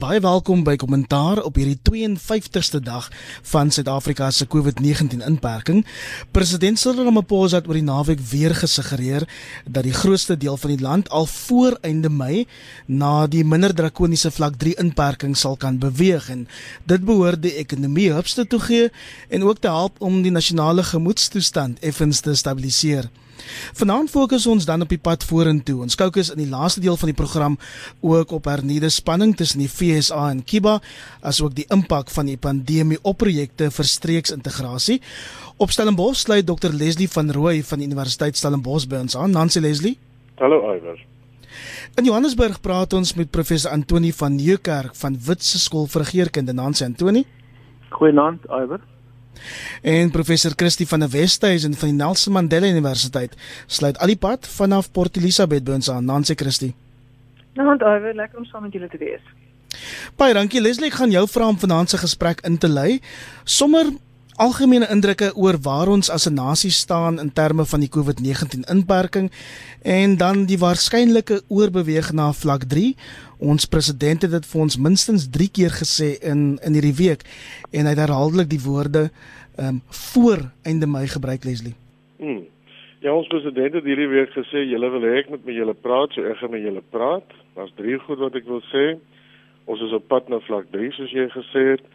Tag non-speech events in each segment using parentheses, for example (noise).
Baie welkom by kommentaar op hierdie 52ste dag van Suid-Afrika se COVID-19 inperking. President Cyril Ramaphosa het oor die naweek weer gesuggereer dat die grootste deel van die land al voor einde Mei na die minder drakoniese vlak 3 inperking sal kan beweeg en dit behoort die ekonomie hupste toe gee en ook te help om die nasionale gemoedstoestand effens te stabiliseer. Vanaand fokus ons dan op die pad vorentoe. Ons kookus in die laaste deel van die program ook op hernieude spanning tussen die FSA en Kiba, asook die impak van die pandemie op projekte vir streeksintegrasie. Op Stellenbosch sluit Dr Leslie van Rooi van die Universiteit Stellenbosch by ons aan. Nancy Leslie. Hallo Iwer. In Johannesburg praat ons met professor Antoni van Nieuwkerk van Witse Skool vir Regeringskunde. Nancy Antoni. Goeienaand Iwer. En professor Christie van der Westhuizen van die Nelson Mandela Universiteit sluit al die pad vanaf Port Elizabeth by ons aan. Nancy Christie. Nou, Iver, lekker om saam met julle te wees. Baie dankie Leslie, ek gaan jou vra om vanaand se gesprek in te lei. Sommer algemene indrukke oor waar ons as 'n nasie staan in terme van die COVID-19 inperking en dan die waarskynlike oorbeweeg na vlak 3 Ons president het dit vir ons minstens 3 keer gesê in in hierdie week en hy het herhaaldelik die woorde ehm um, voor einde Mei gebruik Leslie. Hmm. Ja, ons president het hierdie week gesê julle wil hê ek moet met julle praat, so ek gaan met julle praat. Daar's drie goed wat ek wil sê. Ons is op pad na vlak 3 soos jy gesê het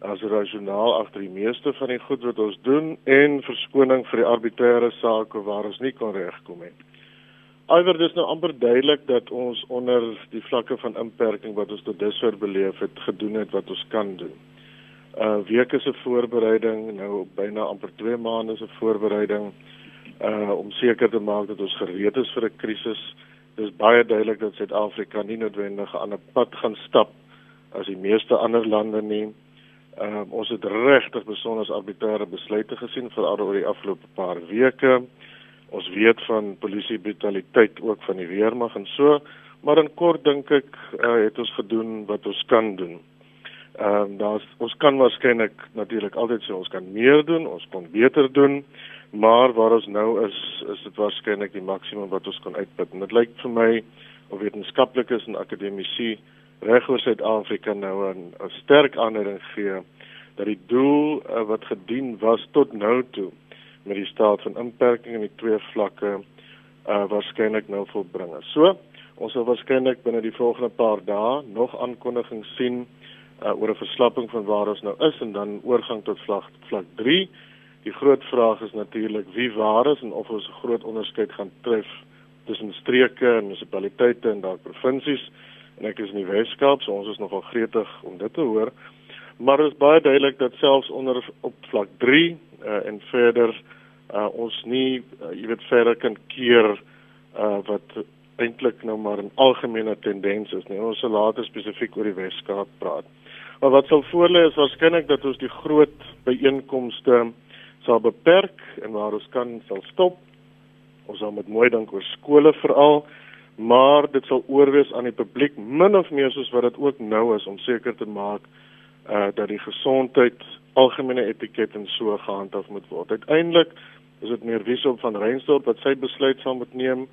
as rasionaal agter die meeste van die goed wat ons doen en verskoning vir die arbitreëre sake waar ons nie kon regkom nie. Alhoewel dis nou amper duidelik dat ons onder die vlakke van inperking wat ons tot dusver beleef het gedoen het wat ons kan doen. Uh weke se voorbereiding, nou byna amper 2 maande se voorbereiding uh om seker te maak dat ons gereed is vir 'n krisis. Dis baie duidelik dat Suid-Afrika nie noodwendig 'n ander pad gaan stap as die meeste ander lande nie. Uh ons het regtig besonder arbitreëre besluite gesien veral oor die afgelope paar weke. Ons weet van polisie brutaliteit ook van die weermag en so, maar in kort dink ek uh, het ons gedoen wat ons kan doen. Ehm uh, daar's ons kan waarskynlik natuurlik altyd sê ons kan meer doen, ons kon beter doen, maar waar ons nou is, is dit waarskynlik die maksimum wat ons kan uitput. En dit lyk vir my of wetenskaplikes en akademici reg oor Suid-Afrika nou 'n sterk aanleiding gee dat die doel uh, wat gedien was tot nou toe met die staat van inperking in die twee vlakke uh waarskynlik nou volbring. So, ons sal waarskynlik binne die volgende paar dae nog aankondigings sien uh oor 'n verslapping van waar ons nou is en dan oorgang tot vlak vlak 3. Die groot vraag is natuurlik wie waar is en of ons 'n groot onderskeid gaan tref tussen streke en munisipaliteite en daardie provinsies. En ek is in die Weskaap, so ons is nogal gretig om dit te hoor. Maar dit is baie duidelik dat selfs onder op vlak 3 uh, en verder uh, ons nie uh, jy weet verder kan keer uh, wat eintlik nou maar 'n algemene tendens is nie. Ons sal later spesifiek oor die Weskaap praat. Maar wat sal voorlê is waarskynlik dat ons die groot byeenkomste sal beperk en waar ons kan sal stop. Ons sal met mooi dink oor skole veral, maar dit sal oorwees aan die publiek min of meer soos wat dit ook nou is om seker te maak uh dat die gesondheid algemene etiket en so gehandhaaf moet word. Uiteindelik is dit meer Wieso van Reinstorp wat sy besluit sal moet neem.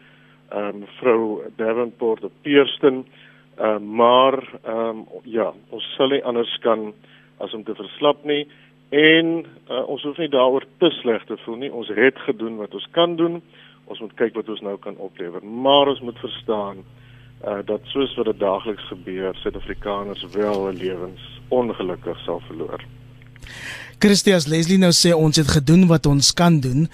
Ehm um, mevrou Davenport op Pierston. Ehm uh, maar ehm um, ja, ons sal nie anders kan as om te verslap nie en uh, ons hoef nie daaroor te sleg te voel nie. Ons het gedoen wat ons kan doen. Ons moet kyk wat ons nou kan oplewer. Maar ons moet verstaan uh dat soos wat dit daagliks gebeur, Suid-Afrikaners wel hulle lewens ongelukkig sal verloor. Christias Leslie nou sê ons het gedoen wat ons kan doen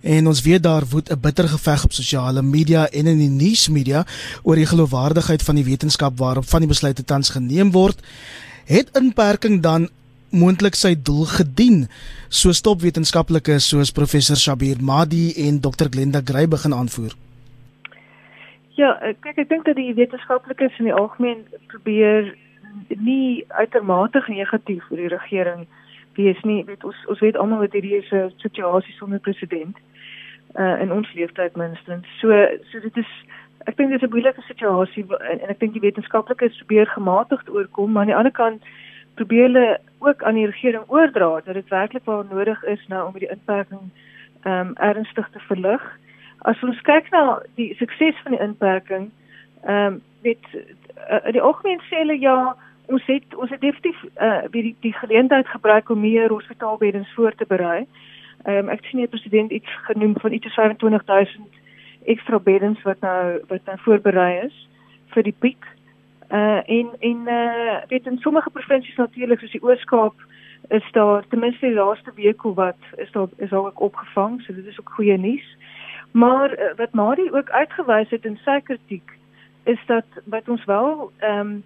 en ons weet daar woed 'n bitter geveg op sosiale media en in die nuusmedia oor die geloofwaardigheid van die wetenskap waarop van die besluite tans geneem word. Het inperking dan moontlik sy doel gedien? So stop wetenskaplikes soos professor Shabir Madi en Dr Glenda Gray begin aanvoer. Ja, kyk ek dink dat die wetenskaplikes in die algemeen probeer nie uitermate negatief vir die regering wees nie. Weet ons ons weet almal dat hierdie is 'n situasie sonder president uh in ons leeftyd minstens. So so dit is ek dink dit is 'n moeilike situasie en, en ek dink die wetenskaplikes probeer gematigd oorkom, maar aan die ander kant probeer hulle ook aan die regering oordra dat dit werklik waar nodig is nou om die inperking ehm um, ernstig te verlig. As ons kyk na die sukses van die inperking, ehm um, weet uh, die algemeen sê hulle ja, ons het ons het definitief uh die die geleentheid gebruik om meer hospitaalbeddens voor te berei. Ehm um, ek sien die president iets genoem van iets 25000 ekstra beddens wat nou wat nou voorberei is vir die piek. Uh en en uh weet in sommige provinsies natuurlik soos die Oos-Kaap is daar ten minste die laaste week hoe wat is daar is al ook opgevang, so dit is ook goeie nuus. Maar uh, wat Marie ook uitgewys het in sy kritiek is dat wat ons wel ehm um,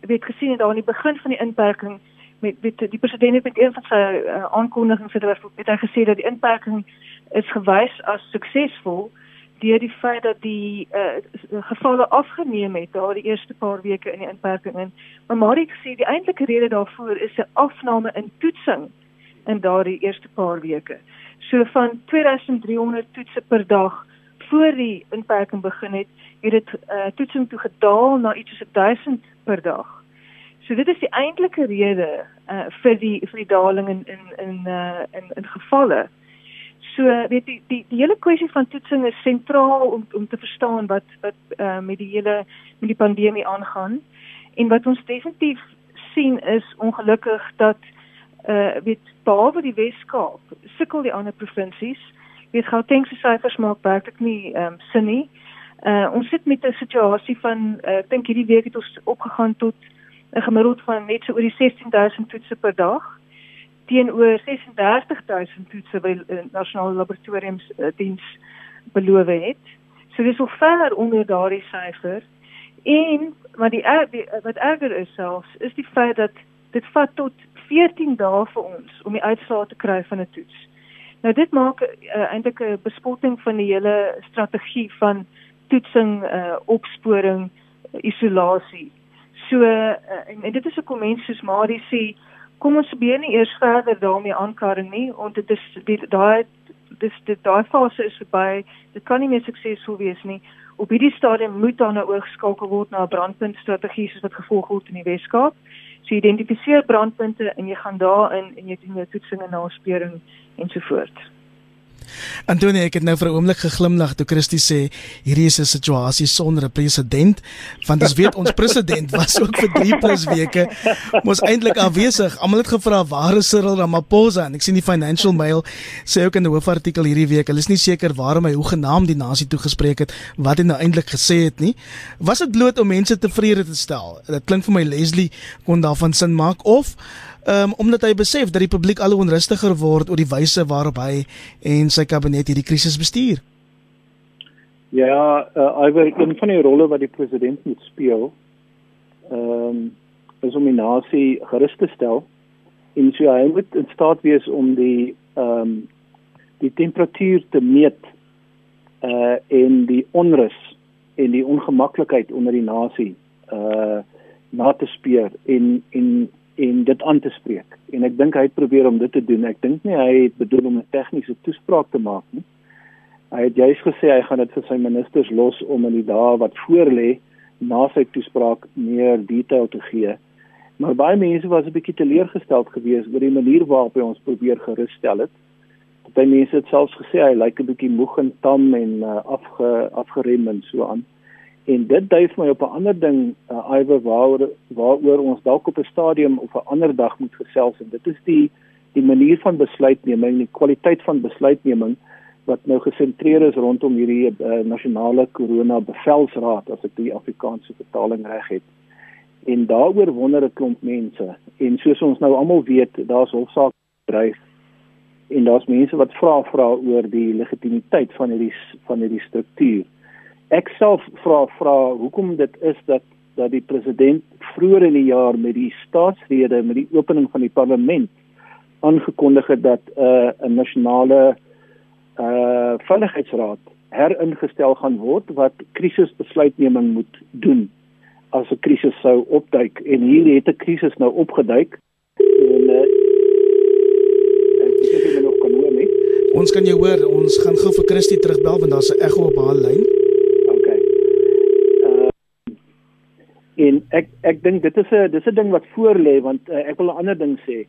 weet gesien het daar aan die begin van die inperking met met die president het met een van sy uh, aankondigings het, het hy gesê dat die inperking is gewys as suksesvol deur die feit dat die uh, gevalle afgeneem het daar die eerste paar weke in die inperking en maar Marie sê die eintlike rede daarvoor is 'n afname in toetsing in daardie eerste paar weke. So van 2300 toetse per dag voor die inperking begin het, het dit uh, toetsing toe gedaal na iets soos 1000 per dag. So dit is die eintlike rede uh, vir die vir die daling in in in uh, in, in gevalle. So weet die die die hele kwessie van toetsing is sentraal om om te verstaan wat wat uh, met die hele met die pandemie aangaan. En wat ons definitief sien is ongelukkig dat uh weet behalwe die Wes-Kaap sukkel die ander provinsies. Weet Gauteng se syfers maak werklik nie ehm um, sin nie. Uh ons sit met 'n situasie van uh, ek dink hierdie week het ons opgegaan tot 'n gemiddeld van net so oor die 16000 toetse per dag teenoor 36000 toetse by uh, nasionale laboratoriums uh, diens beloof het. So dis al ver onder daardie syfer. En wat die, die wat erger is selfs is die feit dat dit vat tot 14 dae vir ons om die uitslae te kry van 'n toets. Nou dit maak uh, eintlik 'n bespotting van die hele strategie van toetsing, uh, opsporing, isolasie. So uh, en, en dit is 'n komens soos Marie sê, kom ons probeer nie eers verder daarmee aankarring nie, want dit is daai dis dit daai fase is verby. Dit kan nie meer suksesvol wees nie. Op hierdie stadium moet daar nou oorgeskakel word na 'n brandpunt strategie soos wat gevolg word in die Weskaap. So identifiseer brandpunte en jy gaan daarin en jy doen jou toetsing en naspeuring ensovoorts. Antonie, ek het nou vir 'n oomblik geglimlag toe Christie sê hierdie is 'n situasie sonder 'n president, want ons weet ons president was ook vir 3 plus weke mos eintlik afwesig. Almal het gevra waar is Cyril Ramaphosa en ek sien die Financial Mail sê ook in 'n hoofartikel hierdie week, hulle is nie seker waarom hy hoegenaamd die nasie toe gespreek het wat hy nou eintlik gesê het nie. Was dit bloot om mense tevrede te stel? Dit klink vir my Leslie kon daarvan sin maak of um, omdat hy besef dat die publiek al hoe onrustiger word oor die wyse waarop hy en sy kabinet hierdie krisis bestuur. Ja, uh, Iver, een van die rolle wat die president moet speel, ehm um, is om die nasie gerus te stel en so hy moet in staat wees om die ehm um, die temperatuur te meet uh en die onrus en die ongemaklikheid onder die nasie uh na te speur en en en dit aan te spreek. En ek dink hy het probeer om dit te doen. Ek dink nie hy het bedoel om 'n tegniese toespraak te maak nie. Hy het juist gesê hy gaan dit vir sy ministers los om in die dae wat voorlê na sy toespraak meer detail te gee. Maar baie mense was 'n bietjie teleurgesteld geweest oor die manier waarop hy ons probeer gerusstel het. Baie mense het selfs gesê hy lyk 'n bietjie moeg en tam en uh, afge afgerem en so aan. En dit dui vir my op 'n ander ding, uh, Iwer waaroor waaroor ons dalk op 'n stadium of 'n ander dag moet gesels en dit is die die manier van besluitneming, die kwaliteit van besluitneming wat nou gesentreer is rondom hierdie uh, nasionale korona bevelsraad as ek die Afrikaanse vertaling reg het. En daaroor wonder 'n klomp mense. En soos ons nou almal weet, daar's hofsaak dryf en daar's mense wat vra vra oor die legitimiteit van hierdie van hierdie struktuur ek self vra vra hoekom dit is dat dat die president vroeër in die jaar met die staatsrede met die opening van die parlement aangekondig het dat 'n uh, nasionale uh veiligheidsraad heringestel gaan word wat krisisbesluitneming moet doen as 'n krisis sou opduik. En hier het 'n krisis nou opgeduik en uh, ek weet nie of kan hoor nie. Ons kan jou hoor. Ons gaan gou vir Christie terugbel want daar's 'n ekko op haar lyn En ek ek dink dit is 'n dis 'n ding wat voor lê want uh, ek wil 'n ander ding sê.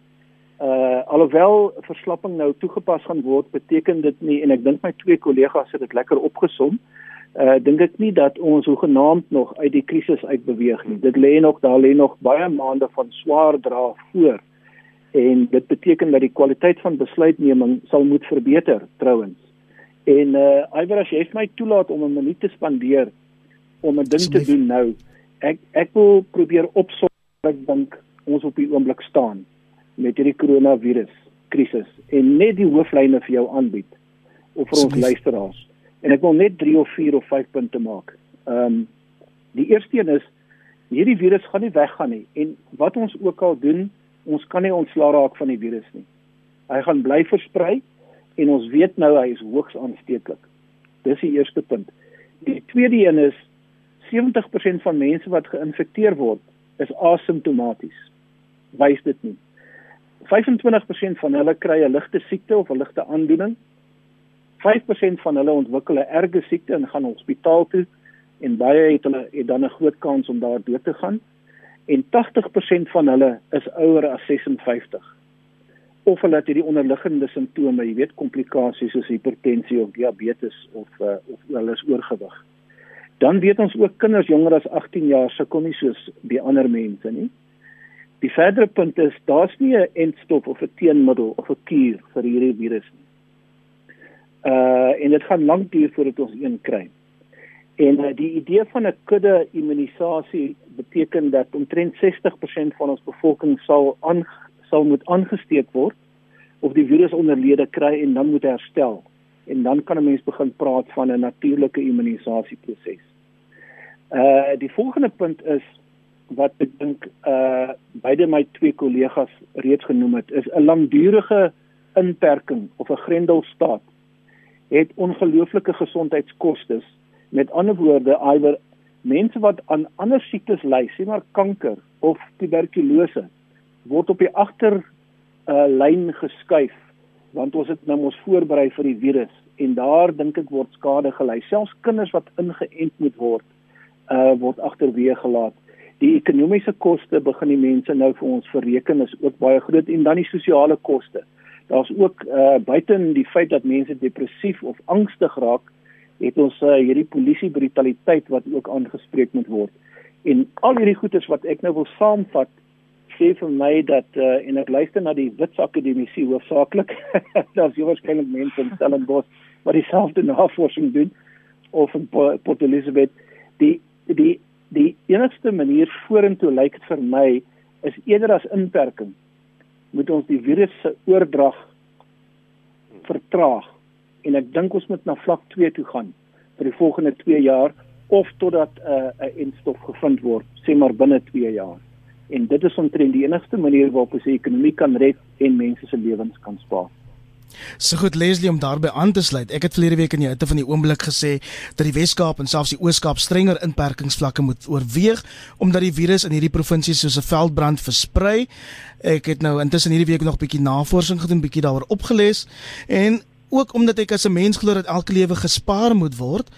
Uh alhoewel verslapping nou toegepas gaan word, beteken dit nie en ek dink my twee kollegas het dit lekker opgesom uh dink ek nie dat ons hoegenaamd nog uit die krisis uitbeweeg nie. Dit lê nog daar lê nog baie maande van swaar dra voor. En dit beteken dat die kwaliteit van besluitneming sal moet verbeter trouens. En uh Iwer as jy my toelaat om 'n minuut te spandeer om 'n ding te doen nou. Ek ek wil probeer opsom ek dink ons op die oomblik staan met hierdie koronavirus krisis en net die hooflyne vir jou aanbied of vir ons luisteraars. En ek wil net 3 of 4 of 5 punte maak. Ehm um, die eerste een is hierdie virus gaan nie weggaan nie en wat ons ook al doen, ons kan nie ontslaa raak van die virus nie. Hy gaan bly versprei en ons weet nou hy is hoogs aansteeklik. Dis die eerste punt. Die tweede een is 70% van mense wat geïnfekteer word is asymptomaties. Wys dit nie. 25% van hulle kry 'n ligte siekte of 'n ligte aandoening. 5% van hulle ontwikkel 'n erge siekte en gaan hospitaal toe en baie het hulle het dan 'n groot kans om daar dood te gaan. En 80% van hulle is ouer as 56 of hulle het hierdie onderliggende simptome, jy weet komplikasies soos hipertensie of diabetes of uh, of hulle is oorgewig. Dan weet ons ook kinders jonger as 18 jaar sukkel nie soos die ander mense nie. Die verdere punt is daar's nie 'n entstof of 'n teenmiddel of 'n kuur vir hierdie virus nie. Uh en dit gaan lank duur voordat ons een kry. En uh, die idee van 'n kudde immunisasie beteken dat omtrent 60% van ons bevolking sal aan sal moet aangesteek word of die virus onderlede kry en dan moet herstel en dan kan 'n mens begin praat van 'n natuurlike immunisasieproses. Uh die volgende punt is wat ek dink uh beide my twee kollegas reeds genoem het is 'n langdurige inperking of 'n grendelstaat het ongelooflike gesondheidskoste. Met ander woorde, iwer mense wat aan ander siektes ly, sê maar kanker of tuberkulose, word op die agter uh, lyn geskuif want ons het nou mos voorberei vir die virus en daar dink ek word skade gelei. Selfs kinders wat ingeënt moet word, uh word agterweë gelaat. Die ekonomiese koste begin die mense nou vir ons verreken is ook baie groot en dan die sosiale koste. Daar's ook uh buiten die feit dat mense depressief of angstig raak, het ons uh, hierdie polisie brutaliteit wat ook aangespreek moet word. En al hierdie goedes wat ek nou wil saamvat sê vir my dat uh, en ek luister na die Wits Akademie hoofsaaklik. (laughs) Daar's jy waarskynlik mense in Stellenbosch wat dieselfde navorsing doen of in Port Elizabeth. Die die die enigste manier vorentoe lyk dit vir my is eerder as inperking moet ons die virus se oordrag vertraag en ek dink ons moet na vlak 2 toe gaan vir die volgende 2 jaar of totdat 'n uh, 'n enstof gevind word sê maar binne 2 jaar en dit is omtrent die enigste manier waarop ons die ekonomie kan red en mense se lewens kan spaar. So goed Leslie om daarbey aan te sluit. Ek het verlede week in die hitte van die oomblik gesê dat die Wes-Kaap en selfs die Oos-Kaap strenger inperkingsvlakke moet oorweeg omdat die virus in hierdie provinsie soos 'n veldbrand versprei. Ek het nou intussen hierdie week nog 'n bietjie navorsing gedoen, bietjie daaroor opgelees en ook omdat ek as 'n mens glo dat elke lewe gespaar moet word.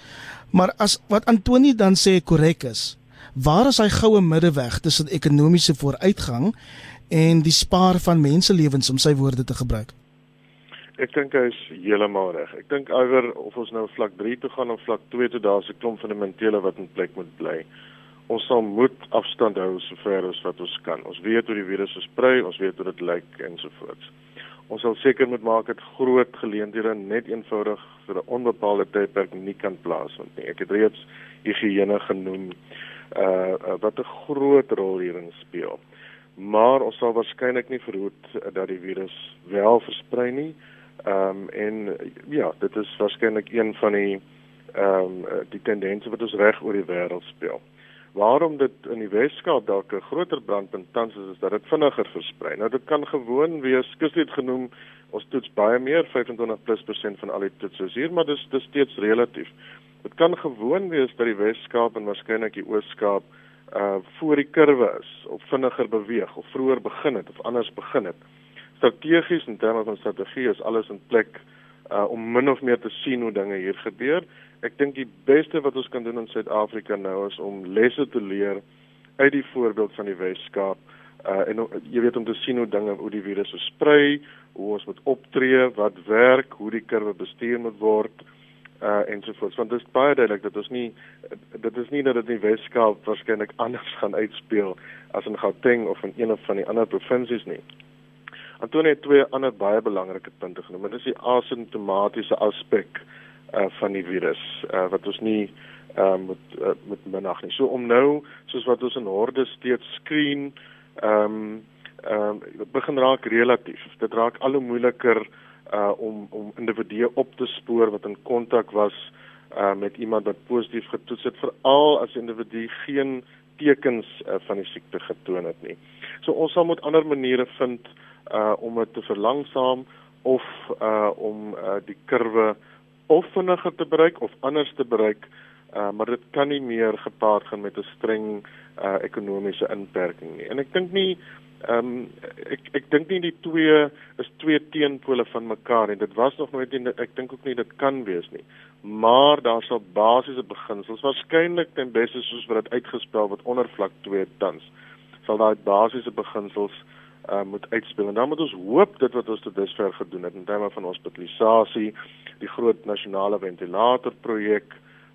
Maar as wat Antoni dan sê korrek is, Waar is hy goue middeweg tussen ekonomiese vooruitgang en die spaar van menselewens om sy woorde te gebruik? Ek dink hy is heeltemal reg. Ek dink oor of ons nou vlak 3 toe gaan of vlak 2 toe daar's 'n klomp fundamentele wat in plek moet bly. Ons sal moet afstand hou sover as wat ons kan. Ons weet hoe die virus versprei, ons weet hoe dit lyk ensovoorts. Ons sal seker moet maak dat groot geleenthede net eenvoudig vir 'n onbepaalde tydperk nie kan plaasvind nie. Ek het reeds higiëne genoem uh, uh wat 'n groot rol hierin speel. Maar ons sal waarskynlik nie verhoed dat die virus wel versprei nie. Ehm um, en ja, dit is waarskynlik een van die ehm um, die tendense wat ons reg oor die wêreld speel. Waarom dit in die Weskaap dalk 'n groter brandpunt tans is, is dat dit vinniger versprei. Nou dit kan gewoon wees, skus dit genoem, ons toets baie meer 25+% van al die toets hier, maar dis dis steeds relatief. Dit kan gewoon wees dat die Wes-Kaap en waarskynlik die Oos-Kaap uh voor die kurwe is of vinniger beweeg of vroeër begin het of anders begin het. Strategies in terme van strategie is alles in plek uh om min of meer te sien hoe dinge hier gebeur. Ek dink die beste wat ons kan doen in Suid-Afrika nou is om lesse te leer uit die voorbeeld van die Wes-Kaap uh en jy weet om te sien hoe dinge hoe die virus versprei, hoe ons moet optree, wat werk, hoe die kurwe bestuur moet word uh ensovoorts want dit is baie duidelik dat ons nie dit is nie dat dit in Weskaap waarskynlik anders (laughs) gaan uitspeel as in Gauteng of in een of van die ander provinsies nie. Antonie het twee ander baie belangrike punte genoem. Dit is die asymptomatiese aspek uh van die virus uh wat ons nie uh moet uh, moet minag nie. So om nou soos wat ons in horde steeds screen ehm um, ehm um, begin raak relatief. Dit raak al hoe moeiliker uh om om individue op te spoor wat in kontak was uh met iemand wat positief getoets het veral as individu geen tekens uh, van die siekte getoon het nie. So ons sal moet ander maniere vind om dit te verlangsaam of uh om uh die kurwe of vinniger te bereik of anders te bereik uh maar dit kan nie meer gepaard gaan met 'n streng uh ekonomiese inperking nie. En ek dink nie ehm um, ek ek dink nie die twee is twee teenpole van mekaar en dit was nog nooit en ek dink ook nie dit kan wees nie. Maar daar sal basiese beginsels waarskynlik ten beste soos wat dit uitgespel word onder vlak 2 tans sal daai basiese beginsels uh, moet uitspel en dan moet ons hoop dit wat ons tot dusver gedoen het in terme van hospitalisasie, die groot nasionale ventilator projek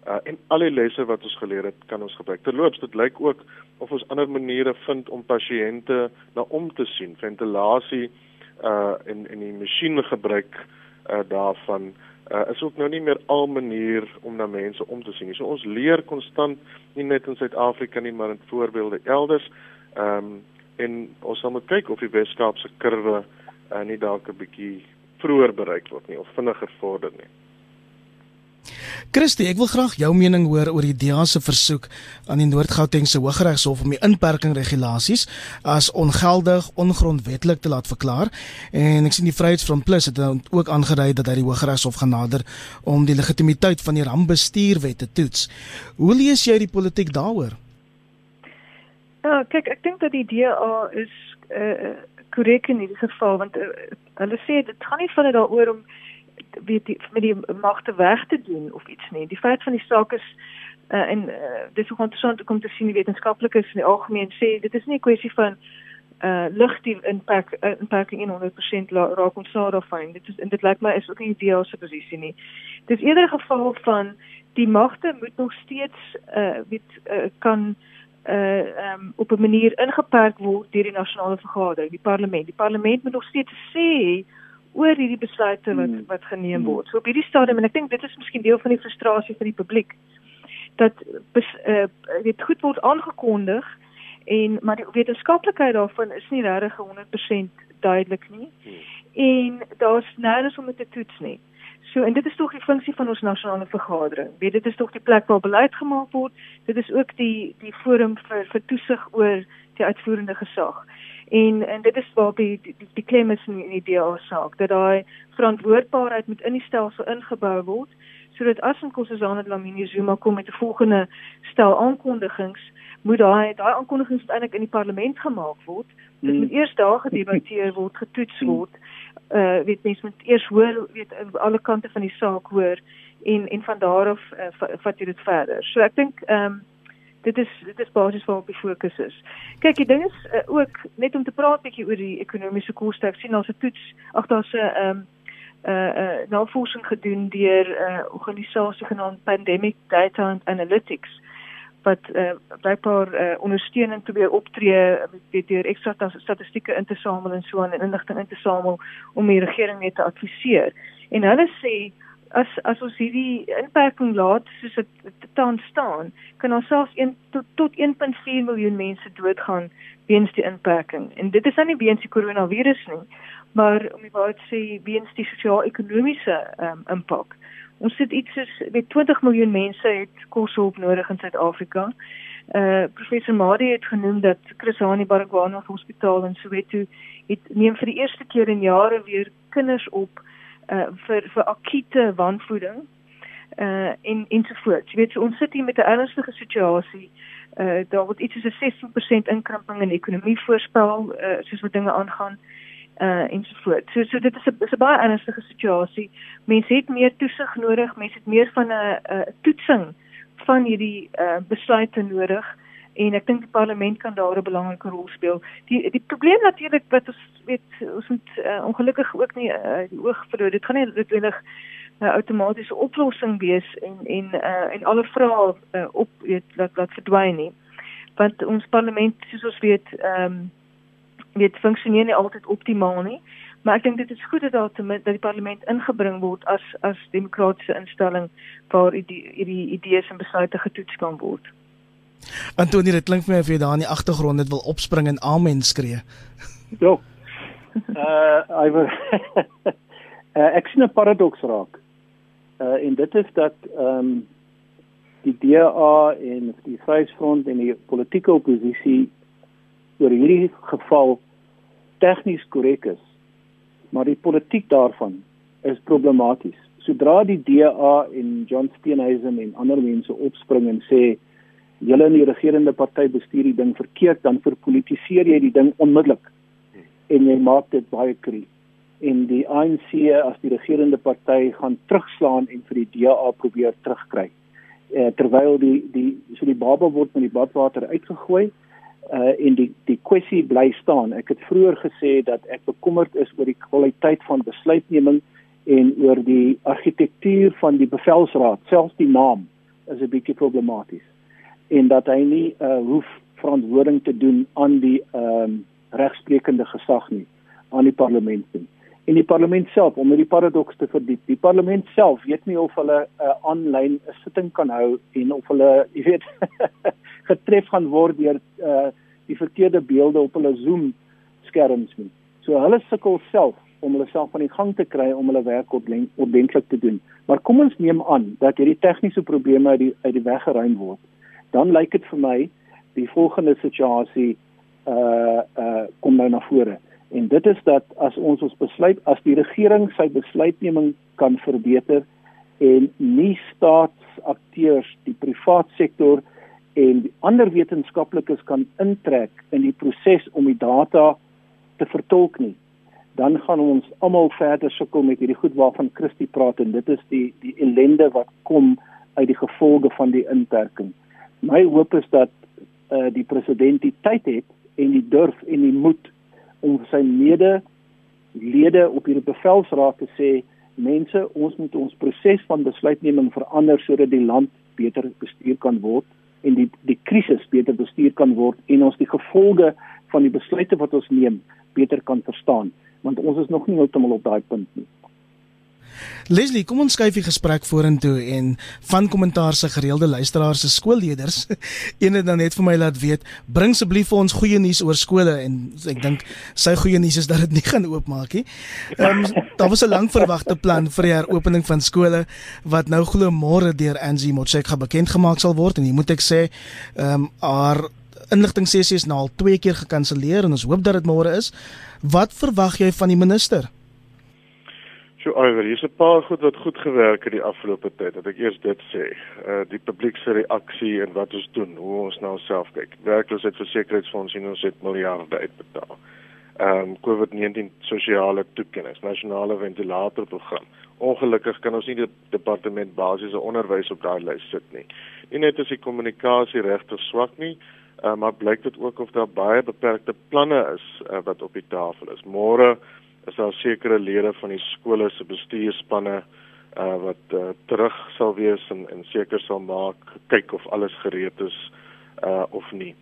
uh, en al die lesse wat ons geleer het kan ons gebruik. Terloops, dit lyk ook of ons ander maniere vind om pasiënte na om te sien. Ventilasie uh en en die masjiene gebruik uh daarvan uh is ook nou nie meer al manier om na mense om te sien. So ons leer konstant nie net in Suid-Afrika nie, maar in voorbeelde elders. Ehm um, en ons sal moet kyk of die Weskaapse kurwe uh, nie dalk 'n bietjie vroeër bereik word nie of vinniger vorder nie. Christie, ek wil graag jou mening hoor oor die DEA se versoek aan die Noord-Gautengse Hooggeregshof om die inperking regulasies as ongeldig, ongrondwettig te laat verklaar. En ek sien die Vryheidsfront Plus het ook aangedui dat hy die Hooggeregshof gaan nader om die legitimiteit van die rampbestuurwet te toets. Hoe lees jy die politiek daaroor? Ja, kyk, ek dink dat die DA is uh korrek in hierdie geval want uh, hulle sê dit gaan nie van dit daaroor om weet die met die magte weg te doen of iets nie. Die feit van die saak is uh, en uh, dis ook interessant om te sien die wetenskaplikes in die algemeen sê dit is nie 'n kwessie van uh lig die impak uh, impak in 100% raak ons sou daarvan. Dit is en dit lyk my is ook nie die DA se posisie nie. Dis eerder 'n geval van die magte moet nog steeds uh weet uh, kan um, op 'n manier ingeperk word deur die nasionale vergadering, die parlement. Die parlement moet nog steeds sê oor hierdie besluite wat hmm. wat geneem hmm. word. So op hierdie stadium en ek dink dit is miskien deel van die frustrasie van die publiek dat bes, uh dit goed word aangekondig en maar die wetenskaplikheid daarvan is nie regtig 100% duidelik nie. Hmm. En daar's nêrens om dit te toets nie. So en dit is tog die funksie van ons nasionale vergadering. Weet dit is tog die plek waar beleid gemaak word. Dit is ook die die forum vir vir toesig oor die uitvoerende gesag. En en dit is waar die die, die, die klem is in die DA saak dat daai verantwoordbaarheid moet in die stelsel ingebou word sodat as en Kossazana Dlamini Zuma kom met 'n volgende stel aankondigings moet daai daai aankondigings eintlik in die parlement gemaak word. Dit hmm. moet eers daar gedebatteer word, getoets word. Uh weet mense moet eers hoor weet alle kante van die saak hoor en en van daar af uh, vat jy dit verder. So ek dink ehm um, dit is dit is basies waar op die fokus is. Kyk, die ding is uh, ook net om te praat bietjie oor die ekonomiese koste. Ek sien daar's 'n toets, ag daar's 'n ehm um, uh uh navorsing gedoen deur 'n uh, organisasie genaamd Pandemic Data and Analytics wat uh, blykbaar uh, ondersteunend probeer optree deur ekstra statistieke in te samel en so aan en inligting in te samel om die regering net te adviseer. En hulle sê as as ons hierdie inperking laat soos dit tans staan, kan ons selfs 1 tot tot 1.4 miljoen mense doodgaan weens die inperking. En dit is nou nie weens die koronavirus nie, maar om die waarheid sê weens die sosio-ekonomiese um, impak. Ons sit iets soos weet 20 miljoen mense het koshulp nodig in Suid-Afrika. Uh professor Madi het genoem dat Chris Hani Baragwanath Hospitaal in Soweto het neem vir die eerste keer in jare weer kinders op uh vir vir akute wanvoeding uh en ensovoorts. Jy weet so ons sit hier met 'n ernstige situasie. Uh daar word iets soos 'n 16% inkrimping in die ekonomie voorspel uh soos wat dinge aangaan. Uh uh ensovoorts. So so dit is 'n is 'n baie ernstige situasie. Mense het meer toesig nodig, mense het meer van 'n 'n toetsing van hierdie uh besluite nodig en ek dink die parlement kan daar 'n belangrike rol speel. Die die probleem natuurlik wat ons weet ons moet uh, ongelukkig ook nie uh, die oog verloor. Dit gaan nie noodwendig 'n outomatiese oplossing wees en en uh, en alle vrae uh, op weet laat laat verdwyn nie. Want ons parlement soos ons weet ehm um, weet funksioneer nie altyd optimaal nie. Maar ek dink dit is goed dat daar ten minste dat die parlement ingebring word as as demokratiese instelling waar hierdie idees en besluite getoets kan word. Antonie, dit klink vir my of jy daar in die agtergrond net wil opspring en amen skree. Ja. (laughs) Uh I wil (laughs) uh, ek sien 'n paradoks raak. Uh en dit is dat ehm um, die DA en die Vryheidsfront en die politieke oppositie oor hierdie geval tegnies korrek is, maar die politiek daarvan is problematies. Sodra die DA en John Steenhuisen en ander mense opspring en sê julle in die regerende party bestuur die ding verkeerd, dan verpolitiseer jy die ding onmiddellik en jy maak dit baie kry. En die ANC as die regerende party gaan terugslaan en vir die DA probeer terugkry. Eh terwyl die die so die baba word met die badwater uitgegooi uh en die die kwessie bly staan. Ek het vroeër gesê dat ek bekommerd is oor die kwaliteit van besluitneming en oor die argitektuur van die bevelsraad, selfs die naam is 'n bietjie problematies. En dat hy nie uh hoef verantwoording te doen aan die ehm um, regsprekende gesag nie, aan die parlement nie. En die parlement self om met die paradoks te verdiep. Die parlement self weet nie of hulle 'n uh, aanlyn 'n sitting kan hou en of hulle, (laughs) jy weet, getref gaan word deur uh die verkeerde beelde op hulle Zoom skerms nie. So hulle sukkel self om hulle self aan die gang te kry om hulle werk ordentlik te doen. Maar kom ons neem aan dat hierdie tegniese probleme uit die uit die weg geruim word. Dan lyk dit vir my die volgende situasie uh uh kom nou na vore. En dit is dat as ons ons besluit as die regering sy besluitneming kan verbeter en nie staatsakteurs die privaat sektor en ander wetenskaplikes kan intrek in die proses om die data te vertolk nie dan gaan ons almal verder sukkel met hierdie goed waarvan Christie praat en dit is die die ellende wat kom uit die gevolge van die inperking. My hoop is dat uh, die president die tyd het en die durf en die moed om sy mede lede op hierdie bevelsraad te sê mense ons moet ons proses van besluitneming verander sodat die land beter bestuur kan word en die die krisis beter bestuur kan word en ons die gevolge van die besluite wat ons neem beter kan verstaan want ons is nog nie heeltemal op daai punt nie. Leslie, kom ons skuif die gesprek vorentoe en van kommentaar se gereelde luisteraars se skoolleerders (laughs) een het dan net vir my laat weet, bring asseblief vir ons goeie nuus oor skole en ek dink sy goeie nuus is dat dit nie (laughs) gaan oopmaak nie. Ehm um, daar was 'n lank verwagte plan vir die heropening van skole wat nou glo môre deur Angie Motshekga bekend gemaak sal word en jy moet ek sê, ehm um, haar inligting sessie is nou al twee keer gekanselleer en ons hoop dat dit môre is. Wat verwag jy van die minister? So Iver, hier's 'n paar goed wat goed gewerk het die afgelope tyd. Dat ek eers dit sê. Uh die publiek se reaksie en wat ons doen, hoe ons na onsself kyk. Werkloosheidsversekeringsfonds en ons het miljarde uitbetaal. Ehm um, COVID-19 sosiale toekennings, nasionale ventilatorprogram. Ongelukkig kan ons nie die departement basiese onderwys op daai lys sit nie. Nie net is die kommunikasie regtig swak nie, uh, maar blyk dit ook of daar baie beperkte planne is uh, wat op die tafel is. Môre is daar sekere lede van die skole se bestuurspanne uh wat uh, terug sal wees en en seker sal maak kyk of alles gereed is uh of nie.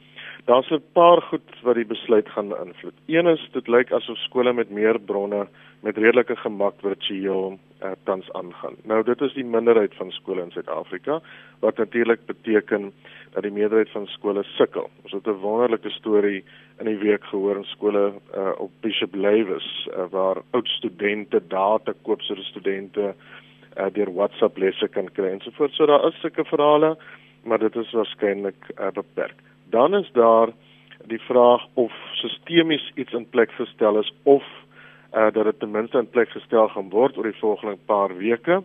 Daar's 'n paar goed wat die besluit gaan beïnvloed. Een is dit lyk asof skole met meer bronne met redelike gemak virtueel uh, tans aangaan. Nou dit is die minderheid van skole in Suid-Afrika wat natuurlik beteken dat die meerderheid van skole sukkel. Ons het 'n wonderlike storie in die week gehoor in skole uh, op Bishop Lewis uh, waar oud studente data koop sodat studente uh, deur WhatsApp lesse kan kry en so voort. So daar is sulke verhale, maar dit is waarskynlik uh, beperk. Dan is daar die vraag of sistemies iets in plek gestel is of uh, dat dit ten minste in plek gestel gaan word oor die volgende paar weke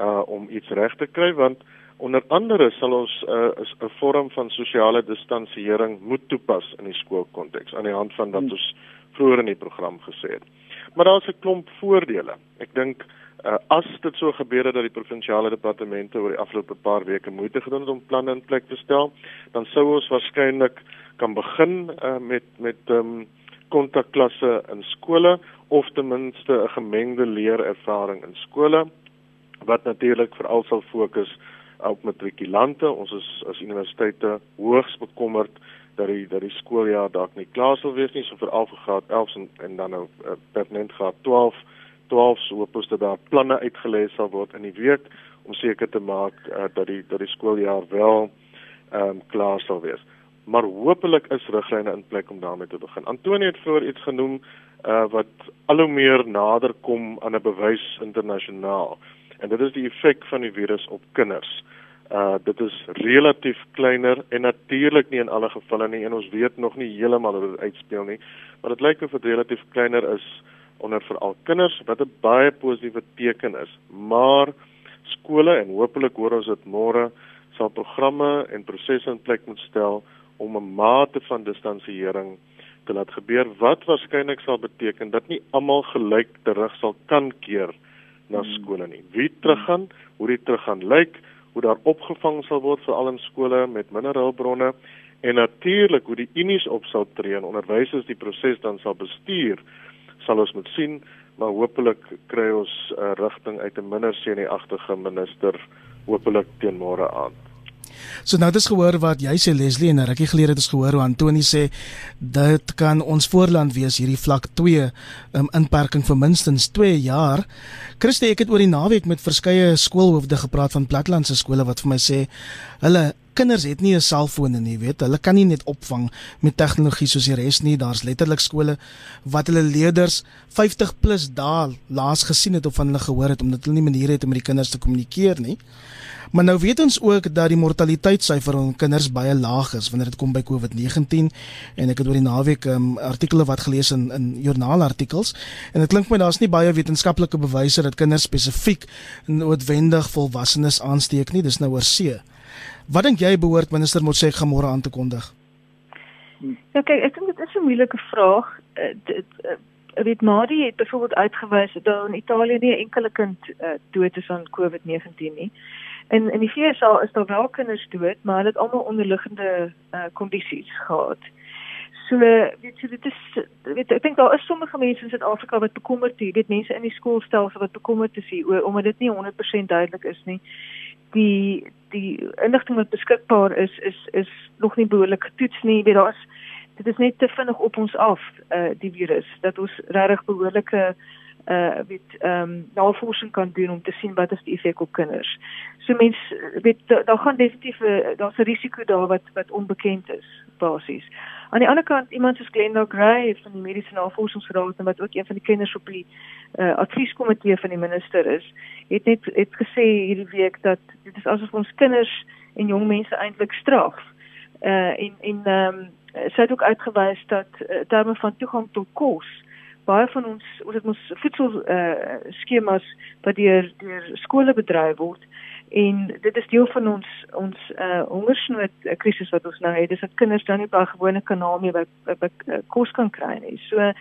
uh om iets reg te kry want onder andere sal ons 'n uh, 'n vorm van sosiale distansiering moet toepas in die skoolkonteks aan die hand van wat ons vroeër in die program gesê het. Maar daar's 'n klomp voordele. Ek dink uh, as dit so gebeur het dat die provinsiale departemente oor die afgelope paar weke moeite gedoen het om planne in plek te stel, dan sou ons waarskynlik kan begin uh, met met um, kontakklasse in skole of ten minste 'n gemengde leerervaring in skole wat natuurlik veral sal fokus op matrikulante. Ons is as universiteite hoogs bekommerd dat die dat die skooljaar dalk nie klaar sal wees nie, so vir graad 11 en, en dan nou uh, pertinent graad 12. 12 so hoop ons dat daar planne uitgelê sal word in die week om seker te maak uh, dat die dat die skooljaar wel ehm um, klaar sal wees. Maar hopelik is riglyne in plek om daarmee te begin. Antonie het voor iets genoem uh, wat al hoe meer nader kom aan 'n bewys internasionaal. En dit is die effek van die virus op kinders. Uh dit is relatief kleiner en natuurlik nie in alle gevalle nie en ons weet nog nie heeltemal hoe dit uitspeel nie, maar dit lyk of dit relatief kleiner is onder veral kinders wat 'n baie positiewe teken is. Maar skole en hopelik hoor ons dit môre sal programme en prosesse in plek moet stel om 'n mate van distansiering te laat gebeur wat waarskynlik sal beteken dat nie almal gelyk terug sal kan keer na hmm. skole nie. Wie teruggaan, hoe dit teruggaan lyk, hoe daar opgevang sal word veral in skole met minder hulpbronne en natuurlik hoe die unies op sal tree en onderwysers die proses dan sal bestuur sal ons moet sien maar hopelik kry ons 'n uh, rigting uit 'n minder senuagtige minister hopelik teen môre aand. So nou het ons gehoor wat jy sê Leslie en rukkie gelede het ons gehoor hoe Antoni sê dit kan ons voorland wees hierdie vlak 2 um, inperking vir minstens 2 jaar. Christie ek het oor die naweek met verskeie skoolhoofde gepraat van platlandse skole wat vir my sê hulle kinders het nie 'n selfoon nie, weet. Hulle kan nie net opvang met tegnologie soos die res nie. Daar's letterlik skole wat hulle leerders 50 plus dae laas gesien het of van hulle gehoor het omdat hulle nie maniere het om met die kinders te kommunikeer nie. Maar nou weet ons ook dat die mortaliteitssyfer onder kinders baie laag is wanneer dit kom by COVID-19 en ek het oor die naweek um, artikele wat gelees in in joernaalartikels en dit klink my daar's nie baie wetenskaplike bewyse dat kinders spesifiek noodwendig volwassenes aansteek nie. Dis nou oor see. Wat dink jy behoort minister Motshek môre aan te kondig? Ja, kyk, ek dink dit is 'n moeilike vraag. Uh, dit uh, weet Mari het byvoorbeeld uitgewys dat in Italië nie 'n enkele kind uh, dood is aan COVID-19 nie. En in die VSA is daar wel kinders dood, maar hulle het almal onderliggende uh, kondisies gehad. So weet jy dit is weet ek dink daar is sommige mense in Suid-Afrika wat bekommerd is, weet mense in die skoolstelsel wat bekommerd is hier oor omdat dit nie 100% duidelik is nie die die inligting wat beskikbaar is is is nog nie behoorlik getoets nie. Weet daar's dit is net te vinnig op ons af uh die virus dat ons regtig behoorlike uh weet ehm um, navorsing kan doen om te sien wat is die effek op kinders. So mense weet daar gaan definitief daar's 'n risiko daar wat wat onbekend is basies. Aan die ander kant iemand soos Glenda Gray van die Mediese Navorsingsraad en wat ook een van die kinders op die uh, advieskomitee van die minister is, het net het gesê hierdie week dat dit is asof ons kinders en jong mense eintlik straf. Uh en en ehm um, sy het ook uitgewys dat uh, terme van toegang tot kos baie van ons ons het ons voedsel uh skemas wat deur deur skole bedryf word en dit is deel van ons ons uh hongersnood krisis wat ons nou het. Dis dat kinders dan nie by gewone kanaal meer by, by, by uh, kos kan kry nie. So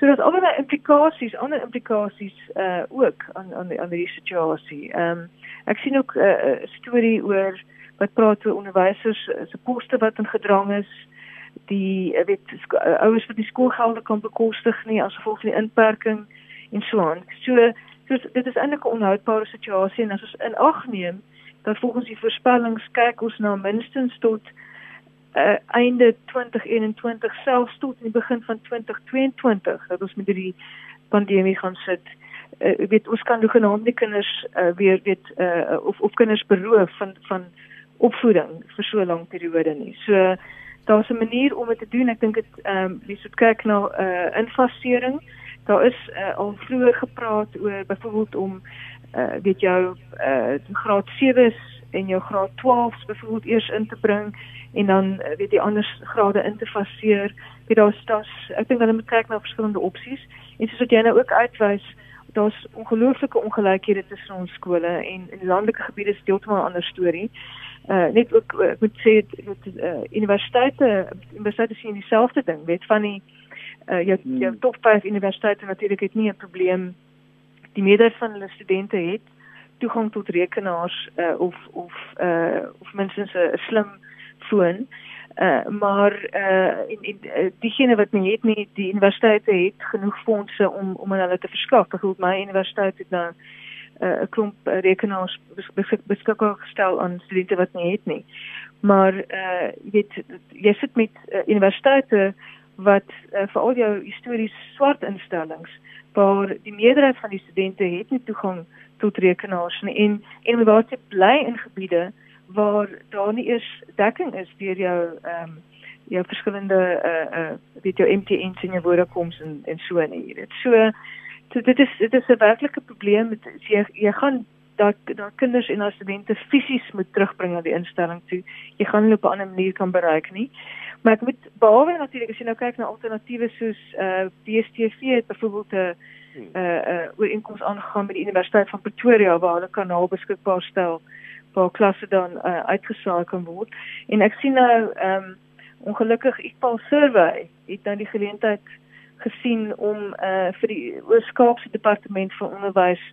so dat allerlei implikasies ander implikasies uh ook aan aan aan die situasie. Ehm um, ek sien ook 'n uh, storie oor wat praat oor onderwysers se poste wat in gedrang is die weet ouers wat die skoolgelde kan bekostig nie as gevolg van die inperking en so aan so So dit is eintlik 'n onhoudbare situasie en as ons in ag neem dat volgens die voorspellings kyk ons na minstens tot uh, einde 2021 selfs tot in die begin van 2022 dat ons met hierdie pandemie gaan sit. Uh, weet ons kan nog genoem die kinders uh, weer weet uh, of of kinders beroof van van opvoeding vir so 'n lang periode nie. So daar's 'n manier om dit te doen. Ek dink dit ehm um, wie sou kyk na uh, infasering daar is uh, al vroeër gepraat oor byvoorbeeld om uh, weet jou uh, graad 7s en jou graad 12s byvoorbeeld eers in te bring en dan uh, weet die ander grade in te faseer. Weet daar's daar's ek dink hulle moet kyk na verskillende opsies en soos wat jy nou ook uitwys daar's ongelooflike ongelykhede tussen ons skole en in landelike gebiede is dit heeltemal 'n ander storie. Uh net ook ek moet sê dat uh, universiteite universiteite sien dieselfde ding, weet van die uh, jou hmm. jou top 5 universiteite natuurlik het nie 'n probleem die meerderheid van hulle studente het toegang tot rekenaars uh, of of uh, of minstens 'n slim foon uh, maar uh, en, en uh, diegene wat nie het nie die universiteite het genoeg fondse om om aan hulle te verskaf byvoorbeeld my universiteit het nou 'n uh, klomp rekenaars beskikbaar gestel aan studente wat nie het nie. Maar uh jy weet jy sit met uh, universiteite wat uh, vir al jou histories swart instellings waar die meerderheid van die studente het nie toegang tot rekenaars nie en en waar jy bly in gebiede waar daar nie eers dekking is deur jou ehm um, jou verskillende uh uh weet jou MTN se Vodafone's en en so nie. Dit so dit is dit is 'n werklike probleem met jy jy gaan dat dat kinders en studente fisies moet terugbring na die instelling toe. Jy gaan hulle op 'n ander manier kan bereik nie. Maar ek moet behalwe natuurlik as jy nou kyk na alternatiewe soos uh DStv het byvoorbeeld 'n uh uh oor inkomste aangegaan by die Universiteit van Pretoria waar hulle kanaal beskikbaar stel waar klasse dan uh, uitgesaai kan word. En ek sien nou ehm um, ongelukkig Equal Survey het nou die geleentheid gesien om uh vir die Oos-Kaapse departement van onderwys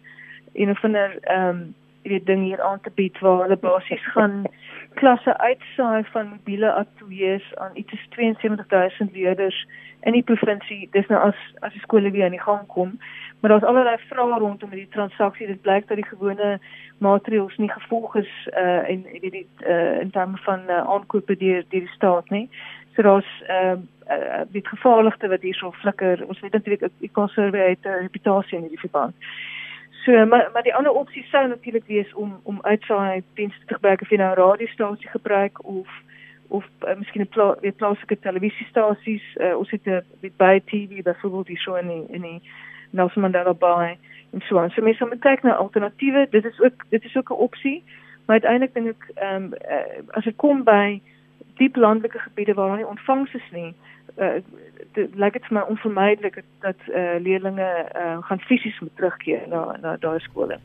en of hulle ehm um, weet ding hier aan te bied waar hulle basies gaan klasse uitsaai van mobiele ateljee's aan iets 72000 leerders in die provinsie. Dis nou as as die skole weer aan die gang kom, maar daar's allerlei vrae rondom die transaksie. Dit blyk dat die gewone maatreëls nie gevolg is uh en die die uh in terme van uh, aankope deur deur die staat nie. So daar's ehm uh, uh, die gevaarligste wat hier so flikker. Ons weet natuurlik ek kan survey uit 'n uh, reputasie in die verband. So maar maar die ander opsie sou natuurlik wees om om uitsaai dienste te gebruik of jy nou 'n radiostasie gebruik of of uh, miskien 'n pla plaaslike televisiestasies uh, ons het 'n met by TV byvoorbeeld die show in die, in die Nelson Mandela Bay en so aan. So mense moet kyk na alternatiewe. Dit is ook dit is ook 'n opsie. Maar uiteindelik dink ek ehm um, uh, as dit kom by diep landelike gebiede waar daar nie ontvangs is nie, uh, dit lyk dit vir my onvermydelik dat eh uh, leerders uh, gaan fisies moet terugkeer na na daai skole.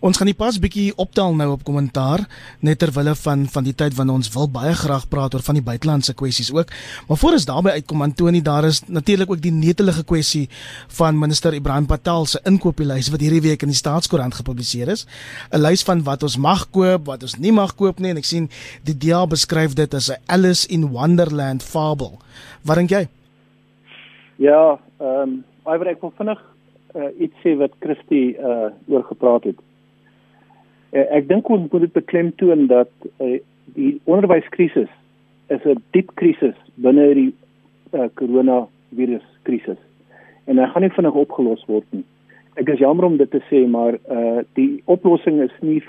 Ons gaan die pas bietjie optel nou op kommentaar net ter wille van van die tyd wanneer ons wil baie graag praat oor van die buitelandse kwessies ook. Maar voor ons daarby uitkom Antoni, daar is natuurlik ook die netelige kwessie van minister Ibrahim Patel se inkopieslys wat hierdie week in die Staatskoerant gepubliseer is. 'n Lys van wat ons mag koop, wat ons nie mag koop nie en ek sien die DA beskryf dit as 'n Alice in Wonderland fabel. Wat dink jy? Ja, ehm um, ek wil vinnig uh, iets sê wat Christie uh oor gepraat het. Uh, ek dink ons moet dit beklemtoon dat uh, die onderwyskrisis is 'n diep krisis binne die uh, coronavirus krisis. En hy gaan nie vinnig opgelos word nie. Ek is jammer om dit te sê, maar uh die oplossing is nie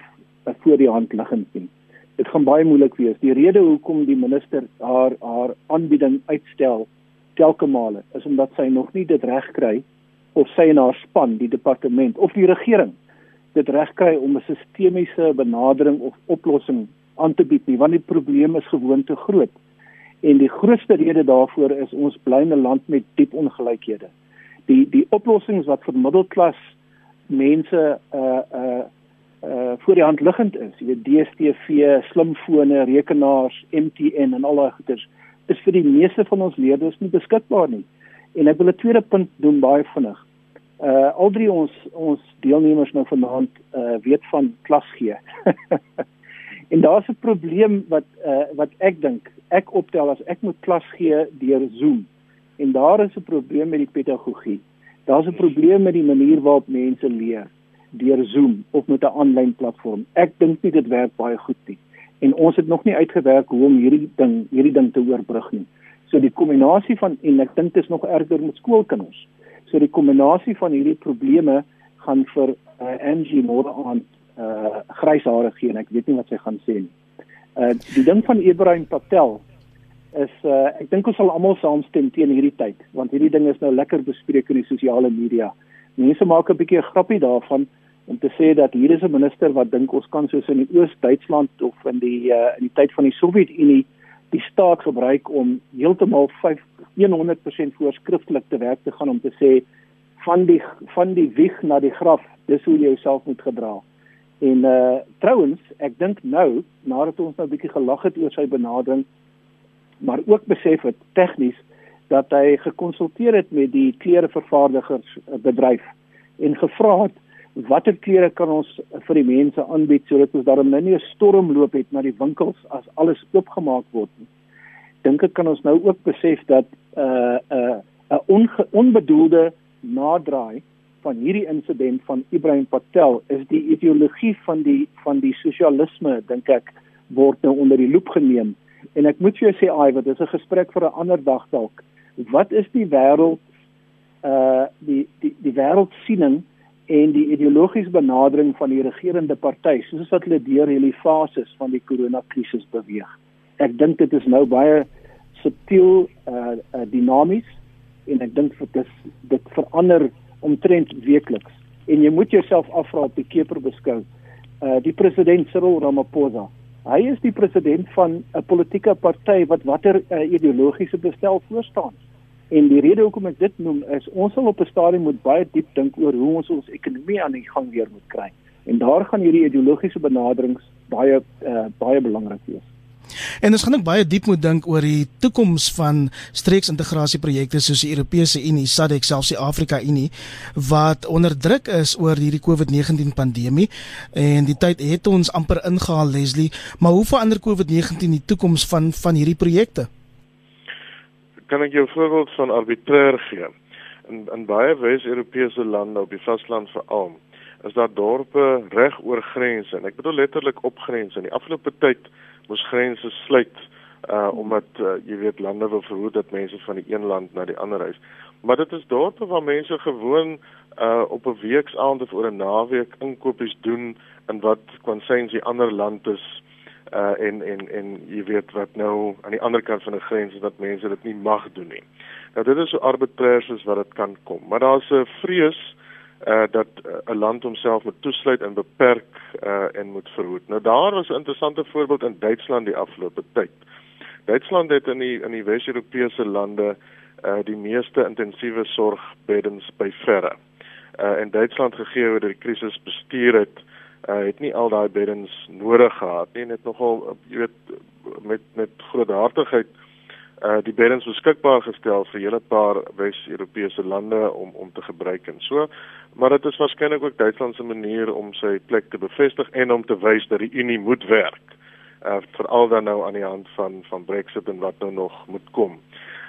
voor die hand liggend nie. Dit gaan baie moeilik wees. Die rede hoekom die minister haar haar aanbieding uitstel telke male is omdat sy nog nie dit reg kry of sy en haar span, die departement of die regering dit reg kry om 'n sistemiese benadering of oplossing aan te bied nie, want die probleem is gewoon te groot. En die grootste rede daarvoor is ons bly 'n land met diep ongelykhede. Die die oplossings wat vir middelklas mense uh uh voor die hand liggend is, jy weet DStv, slimfone, rekenaars, MTN en al daai goeders is vir die meeste van ons leerders nie beskikbaar nie. En ek wil 'n tweede punt doen baie vinnig. Uh al drie ons ons deelnemers nou vanaand uh weet van klas gee. (laughs) en daar's 'n probleem wat uh wat ek dink ek optel as ek moet klas gee deur Zoom. En daar is 'n probleem met die pedagogie. Daar's 'n probleem met die manier waarop mense leer deur Zoom of met 'n aanlyn platform. Ek dink nie dit werk baie goed nie en ons het nog nie uitgewerk hoe om hierdie ding hierdie ding te oorbrug nie. So die kombinasie van en ek dink dit is nog erger met skoolkinders. So die kombinasie van hierdie probleme gaan vir uh, Angie môre aan uh grys hare gee en ek weet nie wat sy gaan sê nie. Uh die ding van Ibrahim Patel is uh ek dink ons sal almal saamstem teen hierdie tyd want hierdie ding is nou lekker bespreek in die sosiale media. Mense maak 'n bietjie 'n grappie daarvan om te sê dat hier is 'n minister wat dink ons kan soos in die Oos-Duitsland of in die uh, in die tyd van die Sowjetunie die staat gebruik om heeltemal 5 100% voorskriftelik te werk te gaan om te sê van die van die wieg na die graf dis hoe jy jouself moet gedra. En uh trouens, ek dink nou nadat ons nou 'n bietjie gelag het oor sy benadering maar ook besef het tegnies dat hy gekonsulteer het met die klerevervaardigers bedryf en gevra het watter klere kan ons vir die mense aanbied sodat ons daarom nou nie 'n stormloop het na die winkels as alles oopgemaak word nie. Dink ek kan ons nou ook besef dat 'n uh, uh, 'n uh, onbedoelde nadraai van hierdie insident van Ibrahim Patel is die ideologie van die van die sosialisme dink ek word nou onder die loep geneem en ek moet vir jou sê ai wat is 'n gesprek vir 'n ander dag dalk wat is die wêreld uh die die die wêreldsiening en die ideologiese benadering van die regerende party soos wat hulle deur hierdie fases van die koronakrisis beweeg ek dink dit is nou baie subtiel uh, uh dinamies en ek dink dit dit verander omtrent weekliks en jy moet jouself afvra op die keper beskou. Uh die president Cyril Ramaphosa. Hy is die president van 'n politieke party wat watter uh, ideologiese bestel voor staan. En die rede hoekom ek dit noem is ons sal op 'n stadium moet baie diep dink oor hoe ons ons ekonomie aan die gang weer moet kry. En daar gaan hierdie ideologiese benaderings baie uh, baie belangrik wees. En ons gaan ook baie diep moet dink oor die toekoms van streeksintegrasieprojekte soos die Europese Unie, SADC, selfs die Afrika Unie wat onder druk is oor hierdie COVID-19 pandemie en die tyd het ons amper ingehaal Leslie, maar hoe verander COVID-19 die toekoms van van hierdie projekte? Kan ek jou voorbeeld van arbitrair gee? In in baie Wes-Europese lande op die vasteland veral is daar dorpe reg oor grense en ek bedoel letterlik op grense. In die afgelope tyd moes grense sluit uh omdat uh, jy weet lande wil verhoed dat mense van die een land na die ander reis. Maar dit is dorpe waar mense gewoon uh op 'n weeksaand of oor 'n naweek inkopies doen in wat konsyns die ander land is uh en en en jy weet wat nou aan die ander kant van die grens is dat mense dit nie mag doen nie. Nou dit is so arbitrair soos wat dit kan kom. Maar daar's 'n vrees uh dat 'n uh, land homself moet toesluit en beperk uh en moet verhoed. Nou daar was 'n interessante voorbeeld in Duitsland die afgelope tyd. Duitsland het in die in die Wes-Europese lande uh die meeste intensiewe sorgbeddens by verre. Uh en Duitsland gegee hoe die krisis bestuur het, uh het nie al daai beddens nodig gehad nie, net nogal jy weet met met groothartigheid uh die beddens beskikbaar gestel vir hele paar Wes-Europese lande om om te gebruik en so maar dit is waarskynlik ook Duitsland se manier om sy plek te bevestig en om te wys dat die Unie moet werk. Uh veral dan nou aan die hand van van Brexit en wat nou nog moet kom.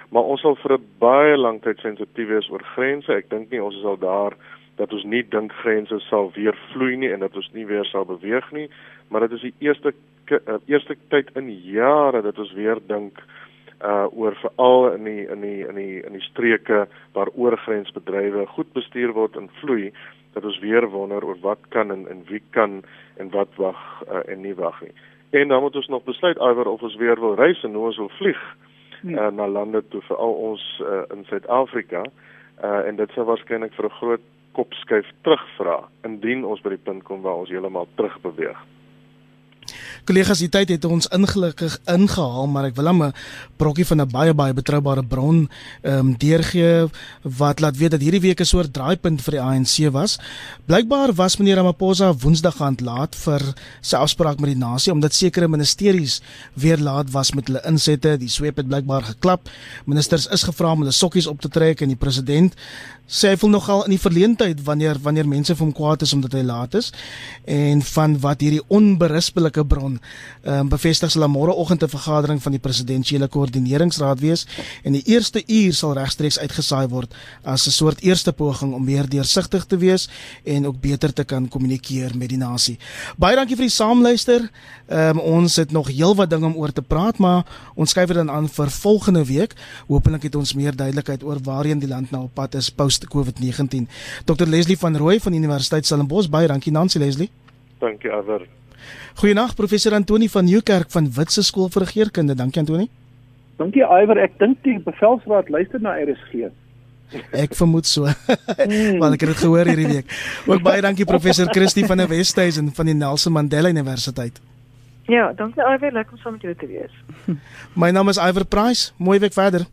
Maar ons sal vir 'n baie lang tyd sensitief wees oor grense. Ek dink nie ons is al daar dat ons nie dink grense sal weer vloei nie en dat ons nie weer sal beweeg nie, maar dit is die eerste uh, eerste tyd in jare dat ons weer dink uh oor veral in die in die in die in die streke waar oorgrensbedrywe goed bestuur word en vloei dat ons weer wonder oor wat kan en en wie kan en wat wag uh, en nie wag nie. En dan moet ons nog besluit iwer of ons weer wil reis en hoe ons wil vlieg uh, na lande toe veral ons uh, in Suid-Afrika uh en dit sou waarskynlik vir 'n groot kopskuif terugvra indien ons by die punt kom waar ons heeltemal terugbeweeg. Kollegas, die tyd het ons ingelukkig ingehaal, maar ek wil hom 'n brokkie van 'n baie baie betroubare bron ehm um, deurgee wat laat weet dat hierdie week 'n soort draaipunt vir die ANC was. Blykbaar was meneer Ramaphosa Woensdag aand laat vir sy afspraak met die nasie omdat sekere ministeries weer laat was met hulle insette. Die sweep het blykbaar geklap. Ministers is gevra om hulle sokkies op te trek en die president sê hy voel nogal in die verleentheid wanneer wanneer mense vir hom kwaad is omdat hy laat is en van wat hierdie onberispelike bron um, bevestig sal môreoggend 'n vergadering van die presidentsiële koördineringsraad wees en die eerste uur sal regstreeks uitgesaai word as 'n soort eerste poging om weer deursigtig te wees en ook beter te kan kommunikeer met die nasie. Baie dankie vir die saamluister. Um, ons het nog heelwat dinge om oor te praat, maar ons skuif dit dan aan vir volgende week. Hoopelik het ons meer duidelikheid oor waarheen die land nou op pad is post COVID-19. Dr Leslie van Rooi van Universiteit Stellenbosch, baie dankie Nancy Leslie. Dankie Aver. Goeienaand professor Antoni van Nieuwkerk van Witse Skool vir Regeringskunde. Dankie Antoni. Dankie Iwer. Ek dink die bevelsraad luister na RSG. Ek vermoed so. (laughs) Hmm. Want ek het dit gehoor hierdie week. Ook baie dankie professor Christie van die Westhuizen van die Nelson Mandela Universiteit. Ja, dankie Iwer. Lekker om saam met jou te wees. My naam is Iwer Price. Mooi week verder.